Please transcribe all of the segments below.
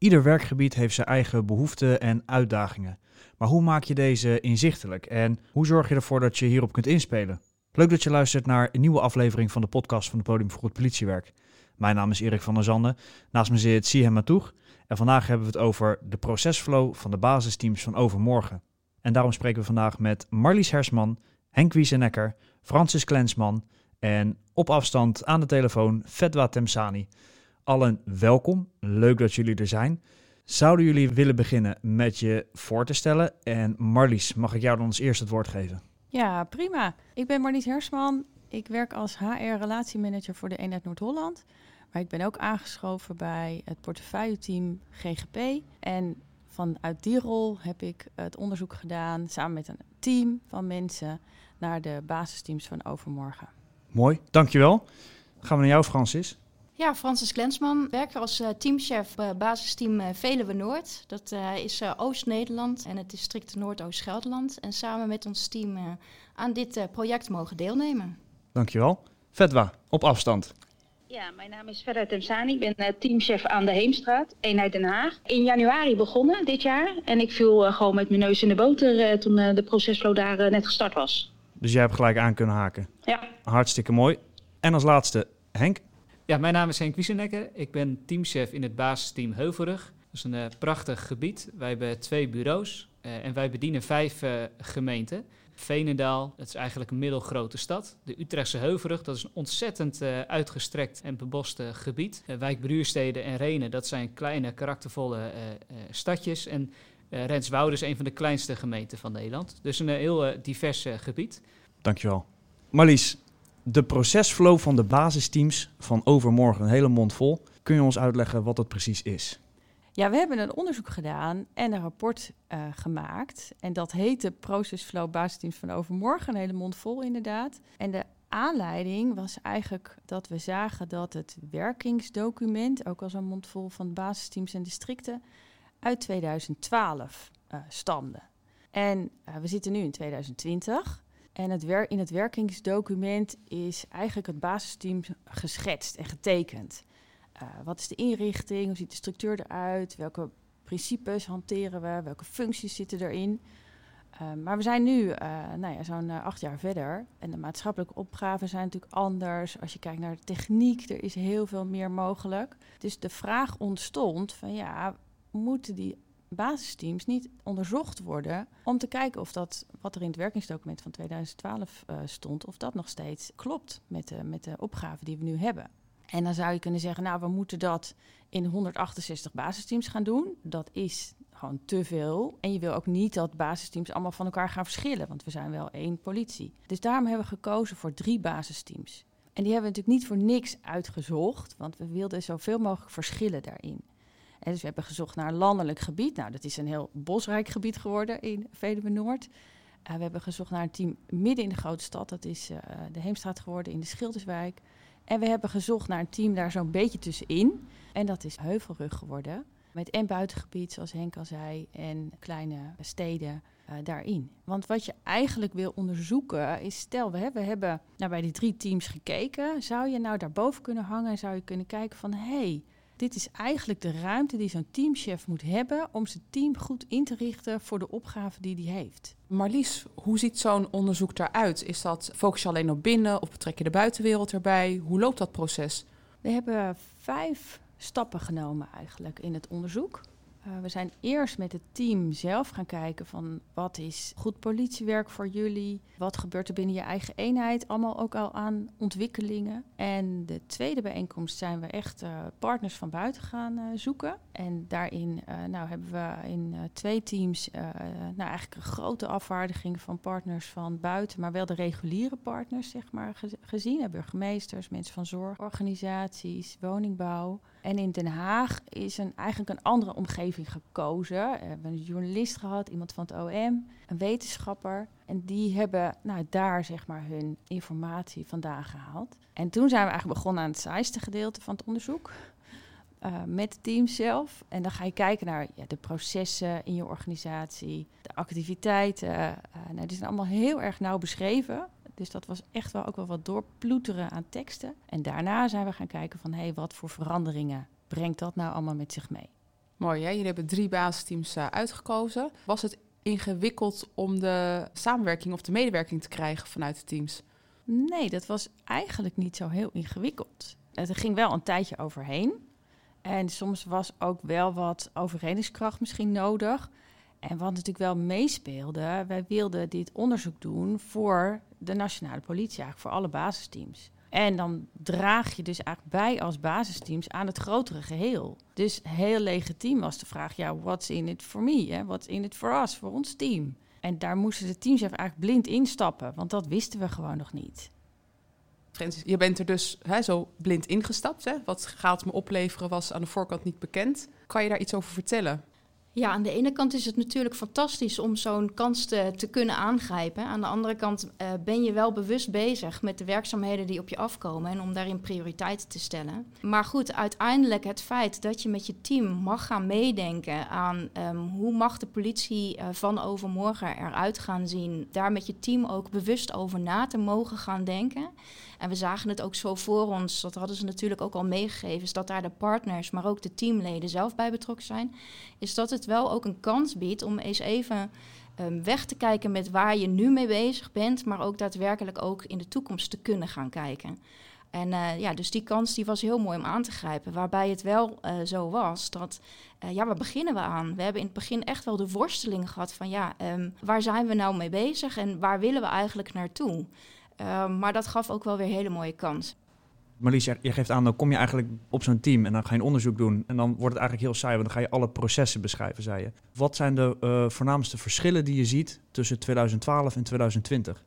Ieder werkgebied heeft zijn eigen behoeften en uitdagingen. Maar hoe maak je deze inzichtelijk en hoe zorg je ervoor dat je hierop kunt inspelen? Leuk dat je luistert naar een nieuwe aflevering van de podcast van de Podium voor Goed Politiewerk. Mijn naam is Erik van der Zanden. Naast me zit Sihem Matoeg. En vandaag hebben we het over de procesflow van de basisteams van overmorgen. En daarom spreken we vandaag met Marlies Hersman, Henk Wiesenekker, Francis Klensman en op afstand aan de telefoon Fedwa Temsani. Allen welkom, leuk dat jullie er zijn. Zouden jullie willen beginnen met je voor te stellen? En Marlies, mag ik jou dan als eerst het woord geven? Ja, prima. Ik ben Marlies Hersman. Ik werk als HR-relatiemanager voor de Eenheid Noord-Holland. Maar ik ben ook aangeschoven bij het portefeuille-team GGP. En vanuit die rol heb ik het onderzoek gedaan samen met een team van mensen naar de basisteams van overmorgen. Mooi, dankjewel. gaan we naar jou, Francis. Ja, Francis Klensman, werk als uh, teamchef uh, basisteam uh, Veluwe Noord. Dat is Oost-Nederland en het district Noordoost-Gelderland. En samen met ons team aan dit project mogen deelnemen. Dankjewel. Fedwa, op afstand. Ja, mijn naam is Fedwa Temsani. Ik ben teamchef aan de Heemstraat, eenheid Den Haag. In januari begonnen dit jaar. En ik viel gewoon met mijn neus in de boter toen de procesflow daar net gestart was. Dus jij hebt gelijk aan kunnen haken? Ja. Hartstikke mooi. En als laatste, Henk. Ja, mijn naam is Henk Wiesenekker. Ik ben teamchef in het basisteam Heuvelrug. Dat is een uh, prachtig gebied. Wij hebben twee bureaus uh, en wij bedienen vijf uh, gemeenten. Veenendaal, dat is eigenlijk een middelgrote stad. De Utrechtse Heuvelrug, dat is een ontzettend uitgestrekt en bebost gebied. Wijk Bruursteden en Renen, dat zijn kleine, karaktervolle stadjes. En Renswoude is een van de kleinste gemeenten van Nederland. Dus een heel divers gebied. Dankjewel. Marlies, de procesflow van de basisteams van overmorgen, een hele mond vol. Kun je ons uitleggen wat dat precies is? Ja, we hebben een onderzoek gedaan en een rapport uh, gemaakt. En dat heet de Procesflow Basisteams van overmorgen, een hele mond vol inderdaad. En de aanleiding was eigenlijk dat we zagen dat het werkingsdocument, ook als een mond vol van basisteams en districten, uit 2012 uh, eh, stamde. En uh, we zitten nu in 2020. En het in het werkingsdocument is eigenlijk het basisteam geschetst en getekend. Uh, wat is de inrichting? Hoe ziet de structuur eruit? Welke principes hanteren we? Welke functies zitten erin? Uh, maar we zijn nu uh, nou ja, zo'n acht jaar verder. En de maatschappelijke opgaven zijn natuurlijk anders. Als je kijkt naar de techniek, er is heel veel meer mogelijk. Dus de vraag ontstond van ja, moeten die basisteams niet onderzocht worden om te kijken of dat wat er in het werkingsdocument van 2012 uh, eh, stond, of dat nog steeds klopt met de, met de opgaven die we nu hebben. En dan zou je kunnen zeggen, nou, we moeten dat in 168 basisteams gaan doen. Dat is gewoon te veel. En je wil ook niet dat basisteams allemaal van elkaar gaan verschillen, want we zijn wel één politie. Dus daarom hebben we gekozen voor drie basisteams. En die hebben we natuurlijk niet voor niks uitgezocht, want we wilden zoveel mogelijk verschillen daarin. En dus we hebben gezocht naar een landelijk gebied. Nou, dat is een heel bosrijk gebied geworden in Veluwe Noord. Uh, we hebben gezocht naar een team midden in de grote stad. Dat is uh, de Heemstraat geworden in de Schilderswijk. En we hebben gezocht naar een team daar zo'n beetje tussenin. En dat is Heuvelrug geworden. Met en buitengebied, zoals Henk al zei, en kleine steden uh, daarin. Want wat je eigenlijk wil onderzoeken is, stel we hebben, we hebben nou, bij die drie teams gekeken. Zou je nou daarboven kunnen hangen en zou je kunnen kijken van... hé, hey, dit is eigenlijk de ruimte die zo'n teamchef moet hebben om zijn team goed in te richten voor de opgave die hij heeft. Marlies, hoe ziet zo'n onderzoek eruit? Is dat focus je alleen op binnen of betrek je de buitenwereld erbij? Hoe loopt dat proces? We hebben vijf stappen genomen eigenlijk in het onderzoek. Uh, we zijn eerst met het team zelf gaan kijken van wat is goed politiewerk voor jullie? Wat gebeurt er binnen je eigen eenheid? Allemaal ook al aan ontwikkelingen. En de tweede bijeenkomst zijn we echt uh, partners van buiten gaan uh, zoeken. En daarin nou, hebben we in twee teams nou, eigenlijk een grote afvaardiging van partners van buiten, maar wel de reguliere partners zeg maar, gezien. Burgemeesters, mensen van zorg, organisaties, woningbouw. En in Den Haag is een, eigenlijk een andere omgeving gekozen. We hebben een journalist gehad, iemand van het OM, een wetenschapper. En die hebben nou, daar zeg maar hun informatie vandaan gehaald. En toen zijn we eigenlijk begonnen aan het saaiste gedeelte van het onderzoek. Uh, met het team zelf. En dan ga je kijken naar ja, de processen in je organisatie, de activiteiten. Uh, nou, die zijn allemaal heel erg nauw beschreven. Dus dat was echt wel ook wel wat doorploeteren aan teksten. En daarna zijn we gaan kijken van, hé, hey, wat voor veranderingen brengt dat nou allemaal met zich mee? Mooi, hè? Jullie hebben drie basisteams uh, uitgekozen. Was het ingewikkeld om de samenwerking of de medewerking te krijgen vanuit de teams? Nee, dat was eigenlijk niet zo heel ingewikkeld. Er ging wel een tijdje overheen. En soms was ook wel wat overredingskracht misschien nodig. En wat natuurlijk wel meespeelde, wij wilden dit onderzoek doen voor de nationale politie, eigenlijk voor alle basisteams. En dan draag je dus eigenlijk bij als basisteams aan het grotere geheel. Dus heel legitiem was de vraag, ja, what's in it for me? What's in it for us, voor ons team? En daar moesten de teams eigenlijk blind instappen, want dat wisten we gewoon nog niet. Francis, je bent er dus hè, zo blind ingestapt. Hè? Wat gaat me opleveren was aan de voorkant niet bekend. Kan je daar iets over vertellen? Ja, aan de ene kant is het natuurlijk fantastisch om zo'n kans te, te, kunnen aangrijpen. Aan de andere kant uh, ben je wel bewust bezig met de werkzaamheden die op je afkomen en om daarin prioriteiten te stellen. Maar goed, uiteindelijk het feit dat je met je team mag gaan meedenken aan um, hoe mag de politie uh, van overmorgen eruit gaan zien, daar met je team ook bewust over na te mogen gaan denken. En we zagen het ook zo voor ons, dat hadden ze natuurlijk ook al meegegeven, is dat daar de partners, maar ook de teamleden zelf bij betrokken zijn. Is dat het wel ook een kans biedt om eens even um, weg te kijken met waar je nu mee bezig bent, maar ook daadwerkelijk ook in de toekomst te kunnen gaan kijken. En uh, ja, dus die kans die was heel mooi om aan te grijpen. Waarbij het wel uh, zo was dat, uh, ja, waar beginnen we aan? We hebben in het begin echt wel de worsteling gehad van, ja, um, waar zijn we nou mee bezig en waar willen we eigenlijk naartoe? Uh, maar dat gaf ook wel weer een hele mooie kans. Marlies, je geeft aan, dan kom je eigenlijk op zo'n team en dan ga je een onderzoek doen. En dan wordt het eigenlijk heel saai, want dan ga je alle processen beschrijven, zei je. Wat zijn de uh, voornaamste verschillen die je ziet tussen 2012 en 2020?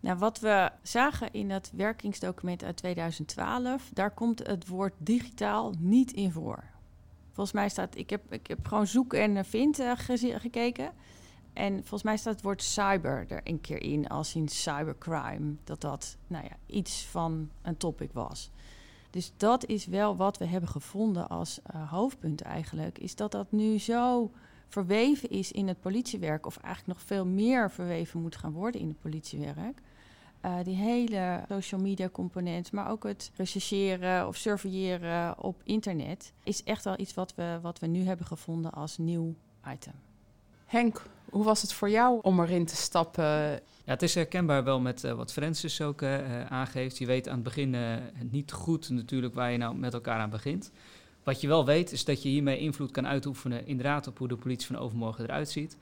Nou, wat we zagen in het werkingsdocument uit 2012, daar komt het woord digitaal niet in voor. Volgens mij staat, ik heb, ik heb gewoon zoek en vind uh, gekeken. En volgens mij staat het woord cyber er een keer in, als in cybercrime, dat dat nou ja, iets van een topic was. Dus dat is wel wat we hebben gevonden als uh, hoofdpunt eigenlijk, is dat dat nu zo verweven is in het politiewerk, of eigenlijk nog veel meer verweven moet gaan worden in het politiewerk. Uh, die hele social media component, maar ook het rechercheren of surveilleren op internet, is echt wel iets wat we, wat we nu hebben gevonden als nieuw item. Henk, hoe was het voor jou om erin te stappen? Ja, het is herkenbaar wel met uh, wat Francis ook uh, aangeeft. Je weet aan het begin niet goed natuurlijk waar je nou met elkaar aan begint. Wat je wel weet is dat je hiermee invloed kan uitoefenen inderdaad op hoe de politie van overmorgen eruit ziet.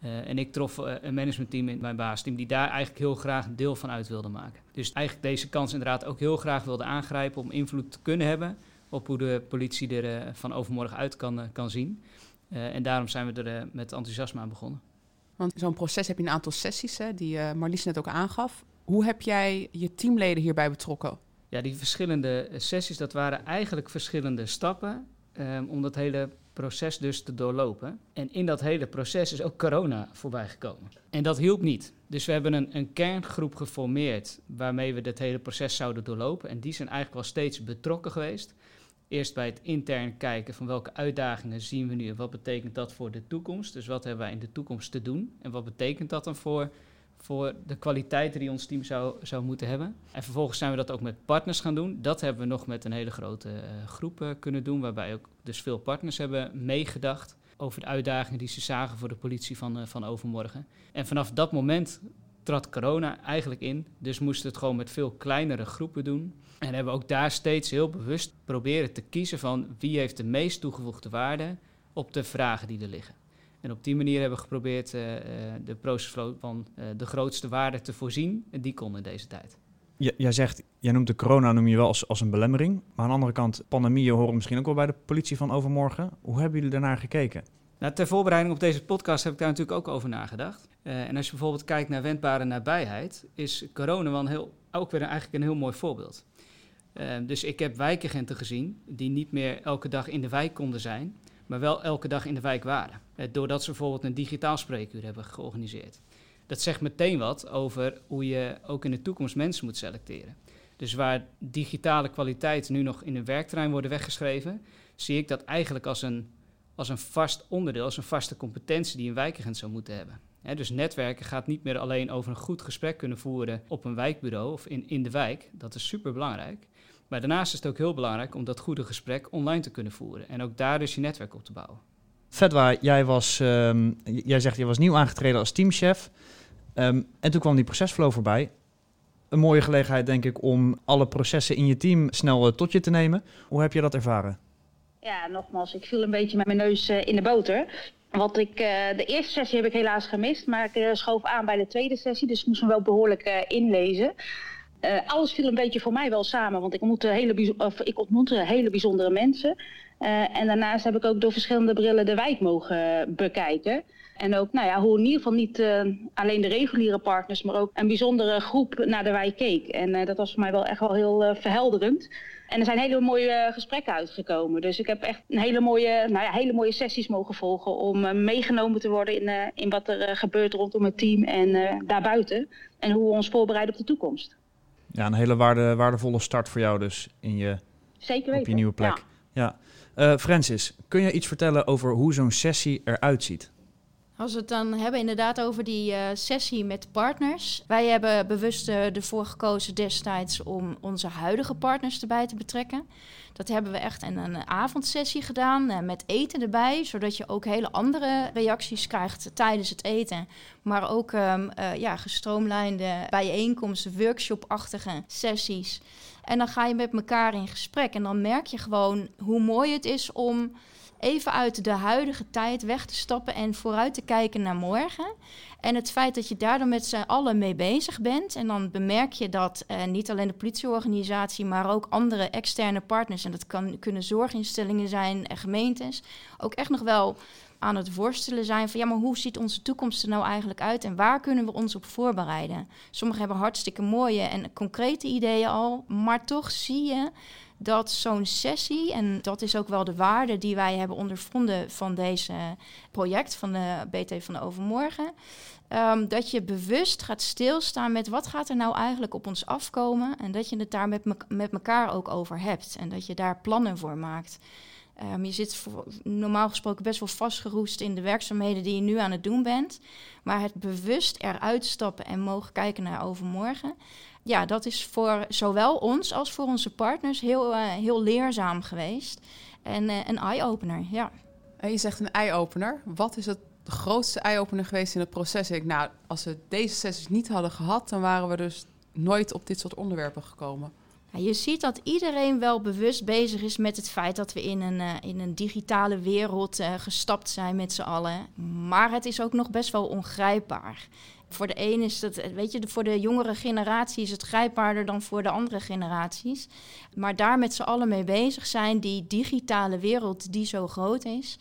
en ik trof een managementteam in mijn baasteam die daar eigenlijk heel graag een deel van uit wilde maken. Dus eigenlijk deze kans inderdaad ook heel graag wilde aangrijpen om invloed te kunnen hebben op hoe de politie er van overmorgen uit kan, kan zien. En daarom zijn we er met enthousiasme aan begonnen. Want zo'n proces heb je een aantal sessies, hè, die uh, Marlies net ook aangaf. Hoe heb jij je teamleden hierbij betrokken? Ja, die verschillende sessies, dat waren eigenlijk verschillende stappen um, om dat hele proces dus te doorlopen. En in dat hele proces is ook corona voorbij gekomen. En dat hielp niet. Dus we hebben een, een kerngroep geformeerd waarmee we dit hele proces zouden doorlopen. En die zijn eigenlijk wel steeds betrokken geweest eerst bij het intern kijken van welke uitdagingen zien we nu en wat betekent dat voor de toekomst. Dus wat hebben wij in de toekomst te doen en wat betekent dat dan voor, voor de kwaliteiten die ons team zou, zou moeten hebben. En vervolgens zijn we dat ook met partners gaan doen. Dat hebben we nog met een hele grote uh, groep uh, kunnen doen, waarbij ook dus veel partners hebben meegedacht over de uitdagingen die ze zagen voor de politie van, uh, van overmorgen. En vanaf dat moment trad corona eigenlijk in. Dus moesten het gewoon met veel kleinere groepen doen. En hebben ook daar steeds heel bewust proberen te kiezen van wie heeft de meest toegevoegde waarde op de vragen die er liggen. En op die manier hebben we geprobeerd uh, de procesflow van uh, de grootste waarde te voorzien. En die kon in deze tijd. Jij zegt, jij noemt de corona noem je wel als, als een belemmering. Maar aan de andere kant, pandemieën horen misschien ook wel bij de politie van overmorgen. Hoe hebben jullie daarnaar gekeken? Nou, ter voorbereiding op deze podcast heb ik daar natuurlijk ook over nagedacht. Uh, en als je bijvoorbeeld kijkt naar wendbare nabijheid, is corona wel een heel, ook weer eigenlijk een heel mooi voorbeeld. Uh, dus ik heb wijkagenten gezien die niet meer elke dag in de wijk konden zijn, maar wel elke dag in de wijk waren. Uh, doordat ze bijvoorbeeld een digitaal spreekuur hebben georganiseerd. Dat zegt meteen wat over hoe je ook in de toekomst mensen moet selecteren. Dus waar digitale kwaliteiten nu nog in een werkterrein worden weggeschreven, zie ik dat eigenlijk als een, als een vast onderdeel, als een vaste competentie die een wijkagent zou moeten hebben. He, dus netwerken gaat niet meer alleen over een goed gesprek kunnen voeren op een wijkbureau of in, in de wijk. Dat is super belangrijk. Maar daarnaast is het ook heel belangrijk om dat goede gesprek online te kunnen voeren. En ook daar dus je netwerk op te bouwen. Fedwa, jij, was, ehm, jij zegt je was nieuw aangetreden als teamchef. Ehm, en toen kwam die procesflow voorbij. Een mooie gelegenheid, denk ik, om alle processen in je team snel eh, tot je te nemen. Hoe heb je dat ervaren? Ja, nogmaals, ik viel een beetje met mijn neus eh, in de boter. Want ik, eh, de eerste sessie heb ik helaas gemist, maar ik uh, schoof aan bij de tweede sessie, dus ik moest me wel behoorlijk inlezen. alles viel een beetje voor mij wel samen, want ik ontmoette hele, of, ik ontmoette hele bijzondere mensen. en daarnaast heb ik ook door verschillende brillen de wijk mogen bekijken. En ook nou ja, hoe in ieder geval niet alleen de reguliere partners, maar ook een bijzondere groep naar de wijk keek. En dat was voor mij wel echt wel heel verhelderend. En er zijn hele mooie gesprekken uitgekomen. Dus ik heb echt een hele mooie, nou ja, hele mooie sessies mogen volgen om meegenomen te worden in, in wat er gebeurt rondom het team en daarbuiten. En hoe we ons voorbereiden op de toekomst. Ja, een hele waarde, waardevolle start voor jou dus in je, Zeker weten. op je nieuwe plek. Ja. ja. Francis, kun je iets vertellen over hoe zo'n sessie eruit ziet? Als we het dan hebben inderdaad over die uh, sessie met partners. Wij hebben bewust uh, ervoor gekozen destijds om onze huidige partners erbij te betrekken. Dat hebben we echt in een avondsessie gedaan uh, met eten erbij. Zodat je ook hele andere reacties krijgt tijdens het eten. Maar ook um, ja, gestroomlijnde bijeenkomsten, workshop-achtige sessies. En dan ga je met elkaar in gesprek. En dan merk je gewoon hoe mooi het is om even uit de huidige tijd weg te stappen en vooruit te kijken naar morgen. En het feit dat je daar dan met z'n allen mee bezig bent. En dan bemerk je dat eh, niet alleen de politieorganisatie, maar ook andere externe partners. En dat kan, kunnen zorginstellingen zijn en gemeentes. Ook echt nog wel aan het worstelen zijn van ja, maar hoe ziet onze toekomst er nou eigenlijk uit en waar kunnen we ons op voorbereiden? Sommigen hebben hartstikke mooie en concrete ideeën al, maar toch zie je dat zo'n sessie, en dat is ook wel de waarde die wij hebben ondervonden van deze project van de BT van de Overmorgen, um, dat je bewust gaat stilstaan met wat gaat er nou eigenlijk op ons afkomen en dat je het daar met, me met elkaar ook over hebt en dat je daar plannen voor maakt. Um, je zit normaal gesproken best wel vastgeroest in de werkzaamheden die je nu aan het doen bent. Maar het bewust eruit stappen en mogen kijken naar overmorgen ja, dat is voor zowel ons als voor onze partners heel, uh, heel leerzaam geweest. En uh, een eye-opener, ja. En je zegt een eye-opener. Wat is het grootste eye-opener geweest in het proces? Ik, nou, als we deze sessies niet hadden gehad, dan waren we dus nooit op dit soort onderwerpen gekomen. Ja, je ziet dat iedereen wel bewust bezig is met het feit dat we in een, uh, in een digitale wereld uh, gestapt zijn met z'n allen. Maar het is ook nog best wel ongrijpbaar. Voor de een is het, weet je, voor de jongere generatie is het grijpbaarder dan voor de andere generaties. Maar daar met z'n allen mee bezig zijn, die digitale wereld die zo groot is.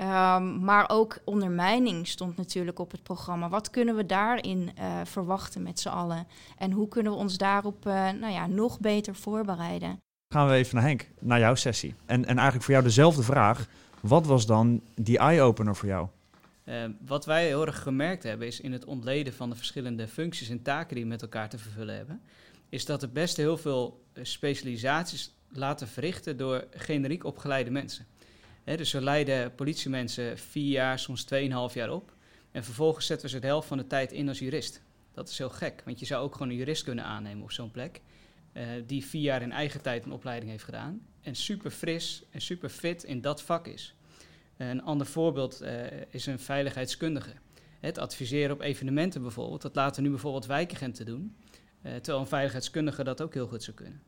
Um, maar ook ondermijning stond natuurlijk op het programma. Wat kunnen we daarin uh, verwachten met z'n allen? En hoe kunnen we ons daarop uh, nou ja, nog beter voorbereiden? Gaan we even naar Henk, naar jouw sessie. En, en eigenlijk voor jou dezelfde vraag. Wat was dan die eye-opener voor jou? Uh, wat wij heel erg gemerkt hebben, is in het ontleden van de verschillende functies en taken die we met elkaar te vervullen hebben, is dat er best heel veel specialisaties laten verrichten door generiek opgeleide mensen. Dus we leiden politiemensen vier jaar, soms tweeënhalf jaar op. En vervolgens zetten we ze de helft van de tijd in als jurist. Dat is heel gek, want je zou ook gewoon een jurist kunnen aannemen op zo'n plek. Uh, die vier jaar in eigen tijd een opleiding heeft gedaan. En super fris en super fit in dat vak is. Een ander voorbeeld uh, is een veiligheidskundige. Het adviseren op evenementen bijvoorbeeld, dat laten nu bijvoorbeeld wijkagenten doen. Uh, terwijl een veiligheidskundige dat ook heel goed zou kunnen.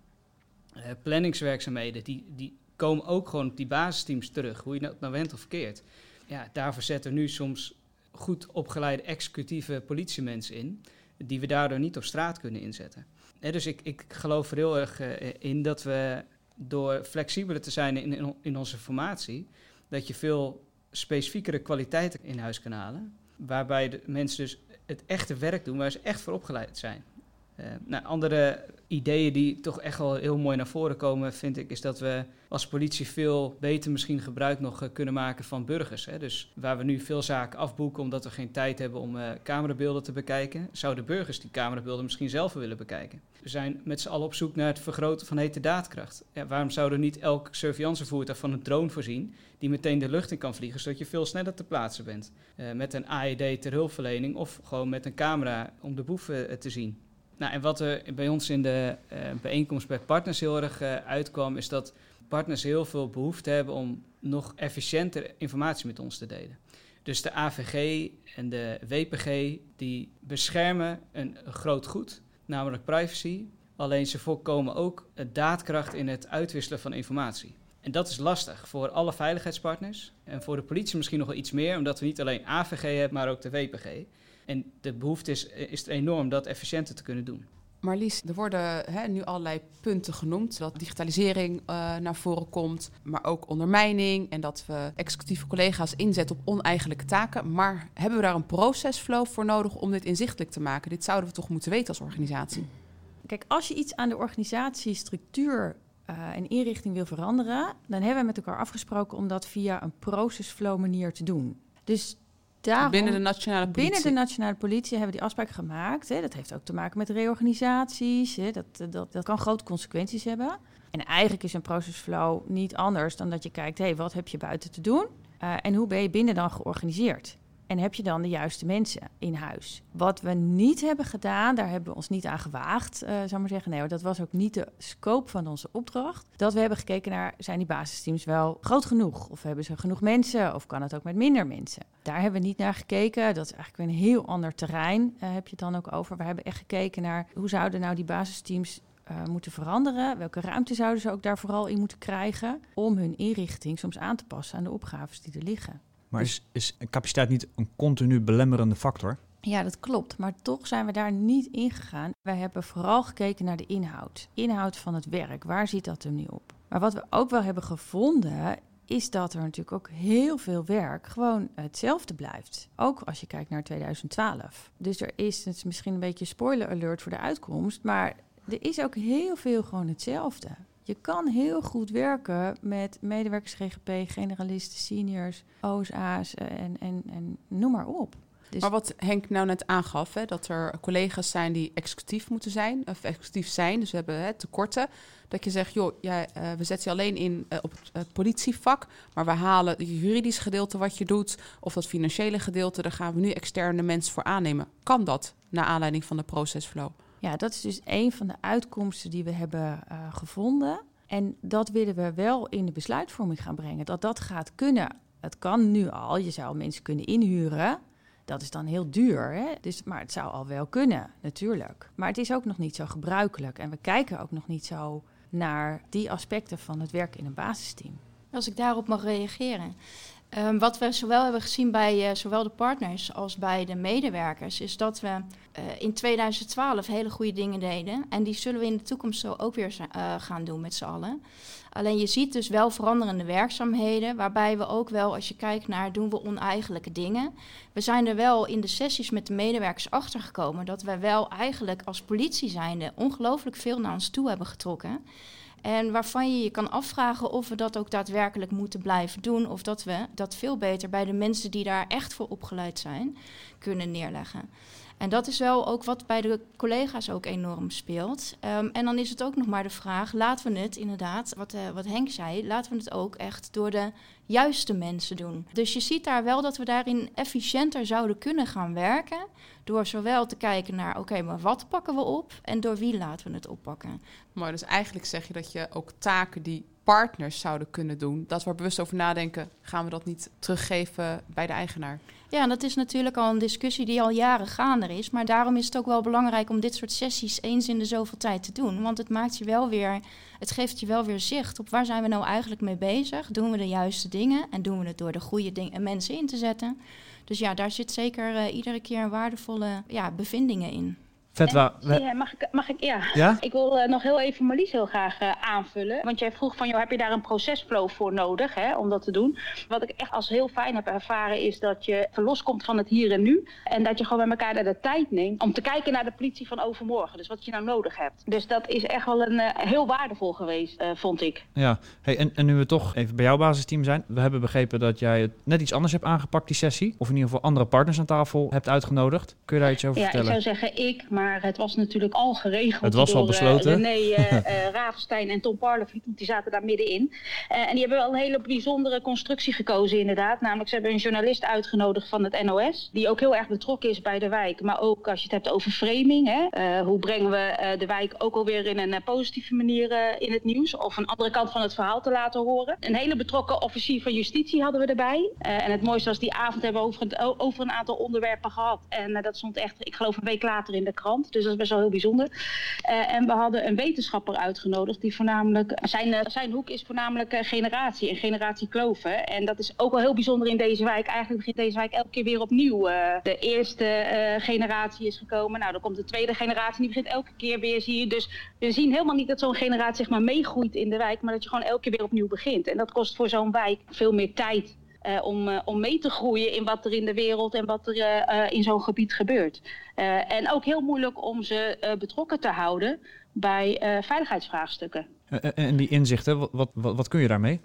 Uh, planningswerkzaamheden, die, die komen ook gewoon op die basisteams terug, hoe je dat nou went of verkeerd. Ja, daarvoor zetten nu soms goed opgeleide executieve politiemensen in, die we daardoor niet op straat kunnen inzetten. dus ik, ik geloof er heel erg in dat we door flexibeler te zijn in, in onze formatie, dat je veel specifiekere kwaliteiten in huis kan halen. Waarbij de mensen dus het echte werk doen waar ze echt voor opgeleid zijn. Uh, nou, andere ideeën die toch echt wel heel mooi naar voren komen, vind ik, is dat we als politie veel beter misschien gebruik nog uh, kunnen maken van burgers. Hè. Dus waar we nu veel zaken afboeken omdat we geen tijd hebben om uh, camerabeelden te bekijken, zouden burgers die camerabeelden misschien zelf willen bekijken. We zijn met z'n allen op zoek naar het vergroten van hete daadkracht. Ja, waarom zouden niet elk surveillancevoertuig van een drone voorzien die meteen de lucht in kan vliegen, zodat je veel sneller te plaatsen bent? met een AED ter hulpverlening of gewoon met een camera om de boef te zien. Nou, en wat er bij ons in de uh, bijeenkomst bij partners heel erg uh, uitkwam, is dat partners heel veel behoefte hebben om nog efficiënter informatie met ons te delen. Dus de AVG en de WPG die beschermen een groot goed, namelijk privacy. Alleen ze voorkomen ook daadkracht in het uitwisselen van informatie. En dat is lastig voor alle veiligheidspartners. En voor de politie misschien nog wel iets meer, omdat we niet alleen AVG hebben, maar ook de WPG. En de behoefte is, is er enorm dat efficiënter te kunnen doen. Marlies, er worden hè, nu allerlei punten genoemd. Dat digitalisering uh, naar voren komt, maar ook ondermijning. En dat we executieve collega's inzetten op oneigenlijke taken. Maar hebben we daar een procesflow voor nodig om dit inzichtelijk te maken? Dit zouden we toch moeten weten als organisatie? Kijk, als je iets aan de organisatiestructuur uh, en inrichting wil veranderen, dan hebben we met elkaar afgesproken om dat via een procesflow manier te doen. Dus Daarom, binnen de nationale politie. Binnen de nationale politie hebben we die afspraak gemaakt. Hè. Dat heeft ook te maken met reorganisaties. Hè. Dat, dat, dat kan grote consequenties hebben. En eigenlijk is een procesflow niet anders dan dat je kijkt: hé, hey, wat heb je buiten te doen? Uh, en hoe ben je binnen dan georganiseerd? En heb je dan de juiste mensen in huis? Wat we niet hebben gedaan, daar hebben we ons niet aan gewaagd, uh, zou maar zeggen. Nee, dat was ook niet de scope van onze opdracht. Dat we hebben gekeken naar, zijn die basisteams wel groot genoeg? Of hebben ze genoeg mensen? Of kan het ook met minder mensen? Daar hebben we niet naar gekeken. Dat is eigenlijk een heel ander terrein, uh, heb je het dan ook over. We hebben echt gekeken naar, hoe zouden nou die basisteams uh, moeten veranderen? Welke ruimte zouden ze ook daar vooral in moeten krijgen om hun inrichting soms aan te passen aan de opgaves die er liggen? Maar is, is capaciteit niet een continu belemmerende factor? Ja, dat klopt. Maar toch zijn we daar niet in gegaan. Wij hebben vooral gekeken naar de inhoud. Inhoud van het werk. Waar zit dat er nu op? Maar wat we ook wel hebben gevonden, is dat er natuurlijk ook heel veel werk gewoon hetzelfde blijft. Ook als je kijkt naar 2012. Dus er is, het is misschien een beetje spoiler alert voor de uitkomst, maar er is ook heel veel gewoon hetzelfde. Je kan heel goed werken met medewerkers GGP, generalisten, seniors, OSA's en, en, en noem maar op. Dus maar wat Henk nou net aangaf, hè, dat er collega's zijn die executief moeten zijn, of executief zijn, dus we hebben hè, tekorten. Dat je zegt, joh, jij, uh, we zetten je alleen in uh, op het, het, politievak, maar we halen het juridisch gedeelte wat je doet, of dat financiële gedeelte, daar gaan we nu externe mensen voor aannemen. Kan dat, naar aanleiding van de procesflow? Ja, dat is dus een van de uitkomsten die we hebben uh, gevonden. En dat willen we wel in de besluitvorming gaan brengen. Dat dat gaat kunnen. Het kan nu al. Je zou mensen kunnen inhuren. Dat is dan heel duur. Hè? Dus, maar het zou al wel kunnen, natuurlijk. Maar het is ook nog niet zo gebruikelijk. En we kijken ook nog niet zo naar die aspecten van het werk in een basisteam. Als ik daarop mag reageren. Um, wat we zowel hebben gezien bij uh, zowel de partners als bij de medewerkers, is dat we uh, in 2012 hele goede dingen deden. En die zullen we in de toekomst zo ook weer uh, gaan doen met z'n allen. Alleen je ziet dus wel veranderende werkzaamheden, waarbij we ook wel, als je kijkt naar doen we oneigenlijke dingen. We zijn er wel in de sessies met de medewerkers achter gekomen dat we wel eigenlijk als politie zijnde ongelooflijk veel naar ons toe hebben getrokken. En waarvan je je kan afvragen of we dat ook daadwerkelijk moeten blijven doen. Of dat we dat veel beter bij de mensen die daar echt voor opgeleid zijn, kunnen neerleggen. En dat is wel ook wat bij de collega's ook enorm speelt. Um, en dan is het ook nog maar de vraag: laten we het inderdaad, wat, uh, wat Henk zei, laten we het ook echt door de juiste mensen doen. Dus je ziet daar wel dat we daarin efficiënter zouden kunnen gaan werken. Door zowel te kijken naar, oké, maar wat pakken we op en door wie laten we het oppakken. Maar dus eigenlijk zeg je dat je ook taken die partners zouden kunnen doen, dat we er bewust over nadenken, gaan we dat niet teruggeven bij de eigenaar? Ja, dat is natuurlijk al een discussie die al jaren gaande is. Maar daarom is het ook wel belangrijk om dit soort sessies eens in de zoveel tijd te doen. Want het maakt je wel weer, het geeft je wel weer zicht op waar zijn we nou eigenlijk mee bezig. Doen we de juiste dingen en doen we het door de goede dingen, mensen in te zetten. Dus ja, daar zit zeker uh, iedere keer waardevolle ja, bevindingen in. Ja, mag ik, mag ik, ja. ja? Ik wil uh, nog heel even Marlies heel graag uh, aanvullen. Want jij vroeg van, joh, heb je daar een procesflow voor nodig hè, om dat te doen? Wat ik echt als heel fijn heb ervaren is dat je verlos komt van het hier en nu. En dat je gewoon met elkaar de tijd neemt om te kijken naar de politie van overmorgen. Dus wat je nou nodig hebt. Dus dat is echt wel een, uh, heel waardevol geweest, vond ik. Ja, hey, en, en nu we toch even bij jouw basisteam zijn. We hebben begrepen dat jij het net iets anders hebt aangepakt, die sessie. Of in ieder geval andere partners aan tafel hebt uitgenodigd. Kun je daar iets over ja, vertellen? Ja, ik zou zeggen ik, maar Maar het was natuurlijk al geregeld Het was al door besloten. René uh, Ravenstein en Tom Parlevliet, want die zaten daar middenin. En die hebben wel een hele bijzondere constructie gekozen inderdaad. Namelijk ze hebben een journalist uitgenodigd van het NOS, die ook heel erg betrokken is bij de wijk. Maar ook als je het hebt over framing, hè, hoe brengen we de wijk ook alweer in een positieve manier in het nieuws. Of een andere kant van het verhaal te laten horen. Een hele betrokken officier van justitie hadden we erbij. en het mooiste was die avond hebben we over, over een aantal onderwerpen gehad. En dat stond echt, ik geloof een week later in de krant. Dus dat is best wel heel bijzonder. Uh, en we hadden een wetenschapper uitgenodigd die voornamelijk, zijn, uh, zijn hoek is voornamelijk uh, generatie en generatie kloven. En dat is ook wel heel bijzonder in deze wijk. Eigenlijk begint deze wijk elke keer weer opnieuw. de eerste generatie is gekomen, nou dan komt de tweede generatie en die begint elke keer weer, zie je. Dus we zien helemaal niet dat zo'n generatie zeg maar meegroeit in de wijk, maar dat je gewoon elke keer weer opnieuw begint. En dat kost voor zo'n wijk veel meer tijd uh, om, uh, om mee te groeien in wat er in de wereld en wat er uh, in zo'n gebied gebeurt. en ook heel moeilijk om ze betrokken te houden bij veiligheidsvraagstukken. en die inzichten, wat, wat, wat kun je daarmee?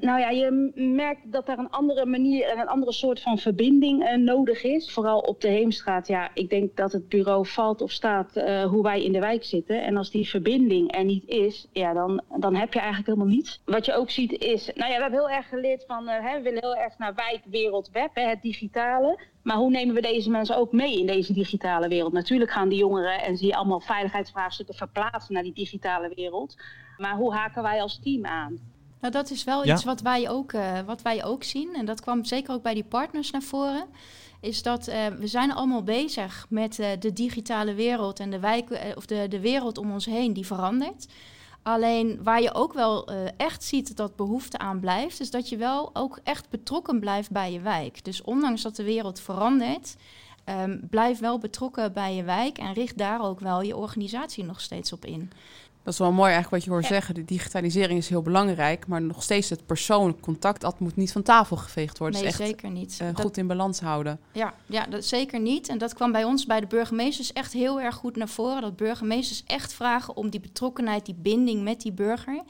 Nou ja, je merkt dat daar een andere manier en een andere soort van verbinding uh, nodig is. Vooral op de Heemstraat. Ja, ik denk dat het bureau valt of staat uh, hoe wij in de wijk zitten. En als die verbinding er niet is, ja, dan, dan heb je eigenlijk helemaal niets. Wat je ook ziet is, nou ja, we hebben heel erg geleerd van, uh, hè, we willen heel erg naar wijk, wereld, web, hè, het digitale. Maar hoe nemen we deze mensen ook mee in deze digitale wereld? Natuurlijk gaan die jongeren en zie je allemaal veiligheidsvraagstukken verplaatsen naar die digitale wereld. Maar hoe haken wij als team aan? Nou, dat is wel Ja. iets wat wij, ook, eh, wat wij ook zien. En dat kwam zeker ook bij die partners naar voren. Is dat eh, we zijn allemaal bezig met eh, de digitale wereld en de, wijk, of de, de wereld om ons heen die verandert. Alleen waar je ook wel echt ziet dat behoefte aan blijft, is dat je wel ook echt betrokken blijft bij je wijk. Dus ondanks dat de wereld verandert, ehm, blijf wel betrokken bij je wijk en richt daar ook wel je organisatie nog steeds op in. Dat is wel mooi eigenlijk wat je hoort Ja. zeggen. De digitalisering is heel belangrijk, maar nog steeds het persoonlijk contact, dat moet niet van tafel geveegd worden. nee, echt zeker niet. eh, Dat- goed in balans houden. Ja, ja dat zeker niet. En dat kwam bij ons, bij de burgemeesters, echt heel erg goed naar voren. Dat burgemeesters echt vragen om die betrokkenheid, die binding met die burger.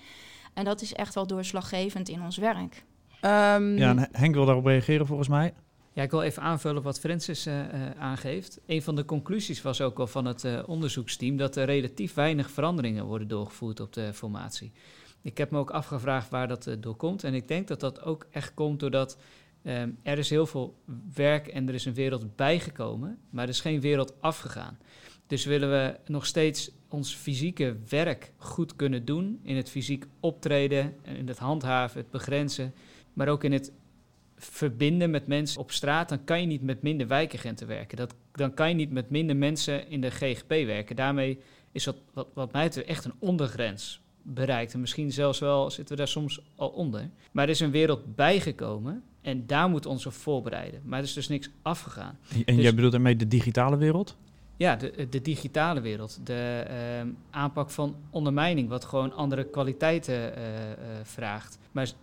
En dat is echt wel doorslaggevend in ons werk. Ehm, Ja, en Henk wil daarop reageren volgens mij. Ik wil even aanvullen wat Francis eh, eh, aangeeft. Een van de conclusies was ook al van het eh, onderzoeksteam dat er relatief weinig veranderingen worden doorgevoerd op de formatie. Ik heb me ook afgevraagd waar dat door komt. En ik denk dat dat ook echt komt doordat ehm, er is heel veel werk en er is een wereld bijgekomen, maar er is geen wereld afgegaan. Dus willen we nog steeds ons fysieke werk goed kunnen doen, in het fysiek optreden, in het handhaven, het begrenzen, maar ook in het verbinden met mensen op straat, dan kan je niet met minder wijkagenten werken. Dat, dan kan je niet met minder mensen in de GGP werken. Daarmee is wat, wat, wat mij betreft echt een ondergrens bereikt. En misschien zelfs wel zitten we daar soms al onder. Maar er is een wereld bijgekomen en daar moeten we ons op voorbereiden. Maar er is dus niks afgegaan. En Dus- jij bedoelt daarmee de digitale wereld? Ja, de, de digitale wereld, de ehm, aanpak van ondermijning, wat gewoon andere kwaliteiten eh, eh, vraagt.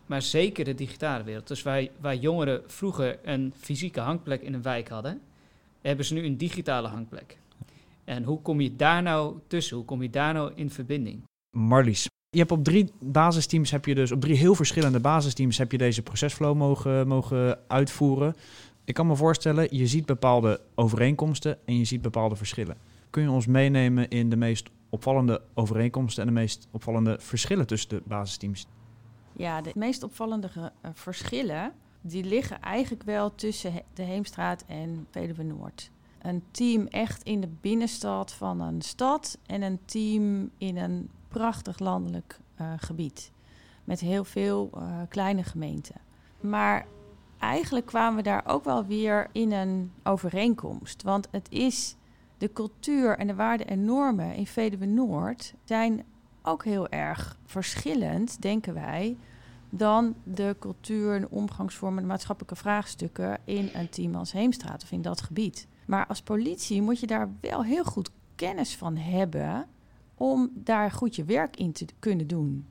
Maar, zeker de digitale wereld. Dus waar, waar jongeren vroeger een fysieke hangplek in een wijk hadden, hebben ze nu een digitale hangplek. En hoe kom je daar nou tussen? Hoe kom je daar nou in verbinding? Marlies, je hebt op drie basisteams, heb je dus op drie heel verschillende basisteams, heb je deze procesflow mogen, mogen uitvoeren. Ik kan me voorstellen, je ziet bepaalde overeenkomsten en je ziet bepaalde verschillen. Kun je ons meenemen in de meest opvallende overeenkomsten en de meest opvallende verschillen tussen de basisteams? Ja, de meest opvallende eh, verschillen die liggen eigenlijk wel tussen de Heemstraat en Veluwe Noord. Een team echt in de binnenstad van een stad en een team in een prachtig landelijk eh, gebied. Met heel veel eh, kleine gemeenten. Maar eigenlijk kwamen we daar ook wel weer in een overeenkomst. Want het is de cultuur en de waarden en normen in Veluwe Noord zijn ook heel erg verschillend, denken wij, dan de cultuur en omgangsvormen, de maatschappelijke vraagstukken in een team als Heemstraat of in dat gebied. Maar als politie moet je daar wel heel goed kennis van hebben om daar goed je werk in te kunnen doen.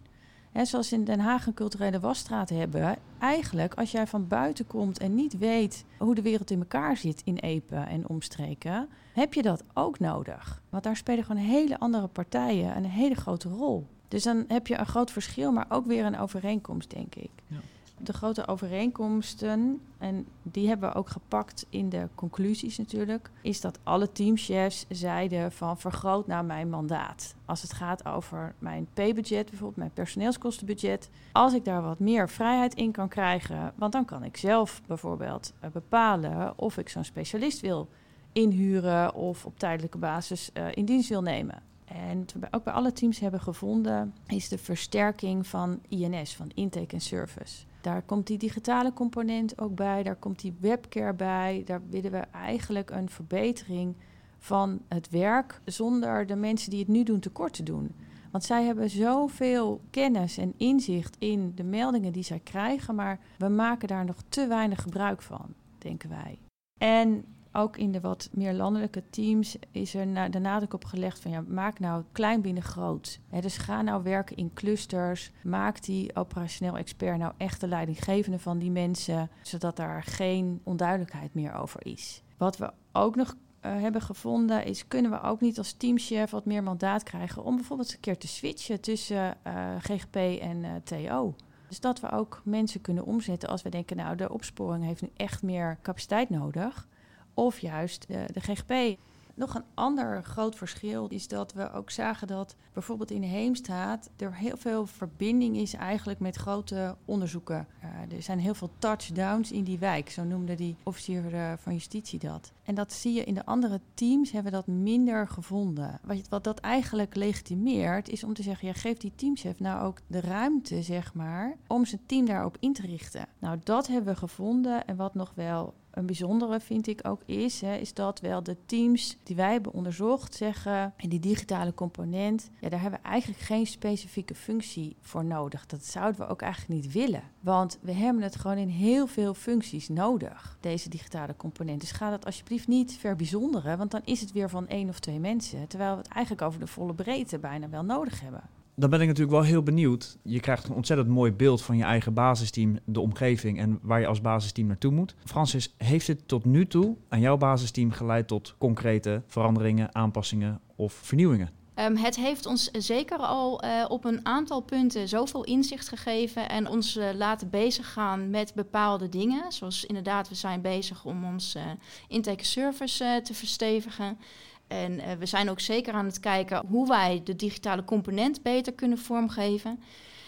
Hè, zoals in Den Haag een culturele wasstraat hebben. Eigenlijk, als jij van buiten komt en niet weet hoe de wereld in elkaar zit in Epe en omstreken, heb je dat ook nodig. Want daar spelen gewoon hele andere partijen een hele grote rol. Dus dan heb je een groot verschil, maar ook weer een overeenkomst, denk ik. Ja. De grote overeenkomsten, en die hebben we ook gepakt in de conclusies natuurlijk, is dat alle teamchefs zeiden van vergroot nou mijn mandaat. Als het gaat over mijn P-budget, bijvoorbeeld mijn personeelskostenbudget. Als ik daar wat meer vrijheid in kan krijgen, want dan kan ik zelf bijvoorbeeld eh, bepalen of ik zo'n specialist wil inhuren of op tijdelijke basis uh, in dienst wil nemen. En wat we ook bij alle teams hebben gevonden, is de versterking van INS, van intake en service. Daar komt die digitale component ook bij, daar komt die webcare bij. Daar willen we eigenlijk een verbetering van het werk zonder de mensen die het nu doen tekort te doen. Want zij hebben zoveel kennis en inzicht in de meldingen die zij krijgen, maar we maken daar nog te weinig gebruik van, denken wij. En ook in de wat meer landelijke teams is er de nadruk op gelegd van ja, maak nou klein binnen groot. dus ga nou werken in clusters. Maak die operationeel expert nou echt de leidinggevende van die mensen, zodat daar geen onduidelijkheid meer over is. Wat we ook nog uh, hebben gevonden is, kunnen we ook niet als teamchef wat meer mandaat krijgen om bijvoorbeeld een keer te switchen tussen eh, GGP en eh, TO. Dus dat we ook mensen kunnen omzetten als we denken, nou de opsporing heeft nu echt meer capaciteit nodig of juist de, de GGP. Nog een ander groot verschil is dat we ook zagen dat bijvoorbeeld in Heemstaat er heel veel verbinding is eigenlijk met grote onderzoeken. Uh, er zijn heel veel touchdowns in die wijk, zo noemde die officier uh, van justitie dat. En dat zie je in de andere teams, hebben dat minder gevonden. Wat, wat dat eigenlijk legitimeert, is om te zeggen, ja, geef die teamchef nou ook de ruimte, zeg maar, om zijn team daarop in te richten. Nou, dat hebben we gevonden en wat nog wel een bijzondere vind ik ook is, hè, is dat wel de teams die wij hebben onderzocht zeggen, in die digitale component, ja, daar hebben we eigenlijk geen specifieke functie voor nodig. Dat zouden we ook eigenlijk niet willen. Want we hebben het gewoon in heel veel functies nodig, deze digitale component. Dus ga dat alsjeblieft niet verbijzonderen, want dan is het weer van één of twee mensen. Terwijl we het eigenlijk over de volle breedte bijna wel nodig hebben dan ben ik natuurlijk wel heel benieuwd. Je krijgt een ontzettend mooi beeld van je eigen basisteam, de omgeving en waar je als basisteam naartoe moet. Francis, heeft het tot nu toe aan jouw basisteam geleid tot concrete veranderingen, aanpassingen of vernieuwingen? Um, het heeft ons zeker al uh, op een aantal punten zoveel inzicht gegeven en ons uh, laten bezig gaan met bepaalde dingen. Zoals inderdaad, we zijn bezig om ons uh, intake service te verstevigen. En uh, we zijn ook zeker aan het kijken hoe wij de digitale component beter kunnen vormgeven.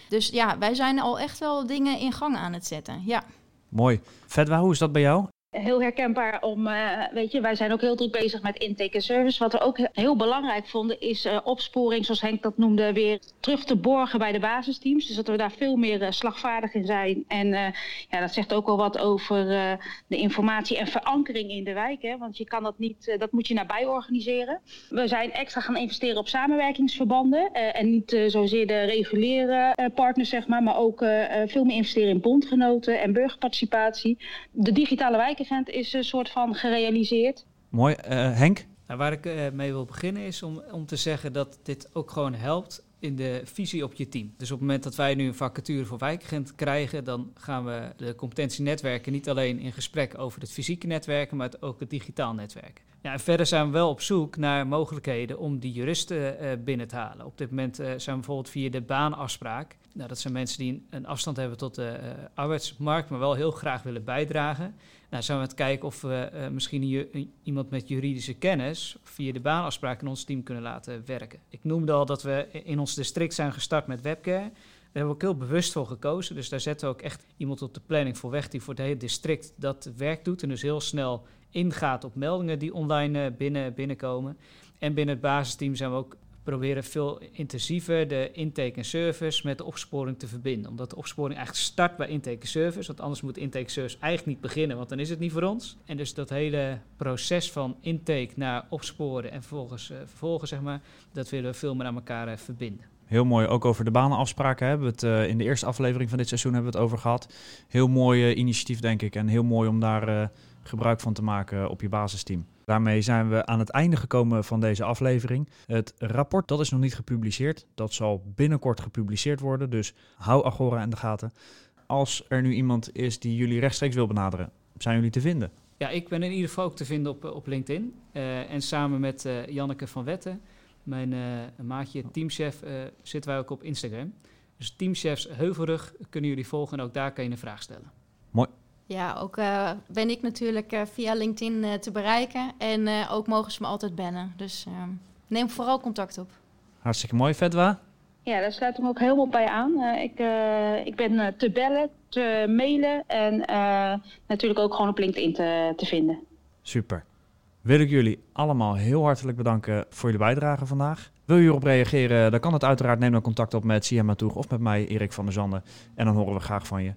Dus ja, wij zijn al echt wel dingen in gang aan het zetten. Ja. Mooi. Fedwa, hoe is dat bij jou? Heel herkenbaar om, uh, weet je, wij zijn ook heel druk bezig met intake en service. Wat we ook heel belangrijk vonden is uh, opsporing, zoals Henk dat noemde, weer terug te borgen bij de basisteams. Dus dat we daar veel meer uh, slagvaardig in zijn. En ja, dat zegt ook wel wat over de informatie en verankering in de wijk. Hè? Want je kan dat niet, dat moet je nabij organiseren. We zijn extra gaan investeren op samenwerkingsverbanden. en niet zozeer de reguliere partners, zeg maar, maar ook veel meer investeren in bondgenoten en burgerparticipatie. De digitale is een soort van gerealiseerd. Mooi. Uh, Henk? Nou, waar ik uh, mee wil beginnen is om, om te zeggen dat dit ook gewoon helpt in de visie op je team. Dus op het moment dat wij nu een vacature voor wijkagent krijgen, dan gaan we de competentienetwerken niet alleen in gesprek over het fysieke netwerken, maar ook het digitaal netwerk. Ja, en verder zijn we wel op zoek naar mogelijkheden om die juristen uh, binnen te halen. Op dit moment uh, zijn we bijvoorbeeld via de baanafspraak. Nou, dat zijn mensen die een afstand hebben tot de uh, arbeidsmarkt, maar wel heel graag willen bijdragen. Nou, zijn we aan het kijken of we uh, misschien iemand met juridische kennis via de baanafspraak in ons team kunnen laten werken. Ik noemde al dat we in ons district zijn gestart met webcare. Daar hebben we ook heel bewust voor gekozen. Dus daar zetten we ook echt iemand op de planning voor weg die voor het hele district dat werk doet. En dus heel snel ingaat op meldingen die online uh, binnen, binnenkomen. En binnen het basisteam zijn we ook proberen veel intensiever de intake en service met de opsporing te verbinden. Omdat de opsporing eigenlijk start bij intake en service. Want anders moet intake service eigenlijk niet beginnen, want dan is het niet voor ons. En dus dat hele proces van intake naar opsporen en vervolgens uh, vervolgen, zeg maar, dat willen we veel meer aan elkaar uh, verbinden. Heel mooi, ook over de banenafspraken hebben we het uh, in de eerste aflevering van dit seizoen hebben we het over gehad. Heel mooi initiatief, denk ik. En heel mooi om daar gebruik van te maken op je basisteam. Daarmee zijn we aan het einde gekomen van deze aflevering. Het rapport dat is nog niet gepubliceerd. Dat zal binnenkort gepubliceerd worden. Dus hou Agora in de gaten. Als er nu iemand is die jullie rechtstreeks wil benaderen, zijn jullie te vinden? Ja, ik ben in ieder geval ook te vinden op, op LinkedIn. Uh, en samen met uh, Janneke van Wetten, mijn uh, maatje, teamchef, zitten wij ook op Instagram. Dus teamchefs Heuvelrug kunnen jullie volgen en ook daar kan je een vraag stellen. Ja, ook eh, ben ik natuurlijk eh, via LinkedIn eh, te bereiken. En eh, ook mogen ze me altijd bannen. Dus ehm, neem vooral contact op. Hartstikke mooi, Vetwa. Ja, daar sluit ik me ook helemaal bij aan. Eh, ik, eh, ik ben te bellen, te mailen en eh, natuurlijk ook gewoon op LinkedIn te, te vinden. Super. Wil ik jullie allemaal heel hartelijk bedanken voor jullie bijdrage vandaag. Wil je hierop reageren, dan kan het uiteraard. Neem dan contact op met Sia Matoeg of met mij, Erik van der Zanden. En dan horen we graag van je.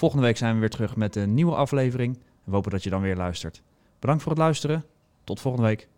Volgende week zijn we weer terug met een nieuwe aflevering. We hopen dat je dan weer luistert. Bedankt voor het luisteren. Tot volgende week.